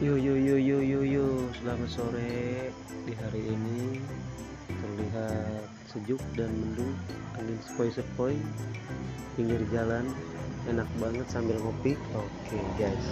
Yo yo yo yo yo yo, selamat sore. Di hari ini terlihat sejuk dan mendung, angin sepoi-sepoi, pinggir jalan, enak banget sambil ngopi. Oke guys.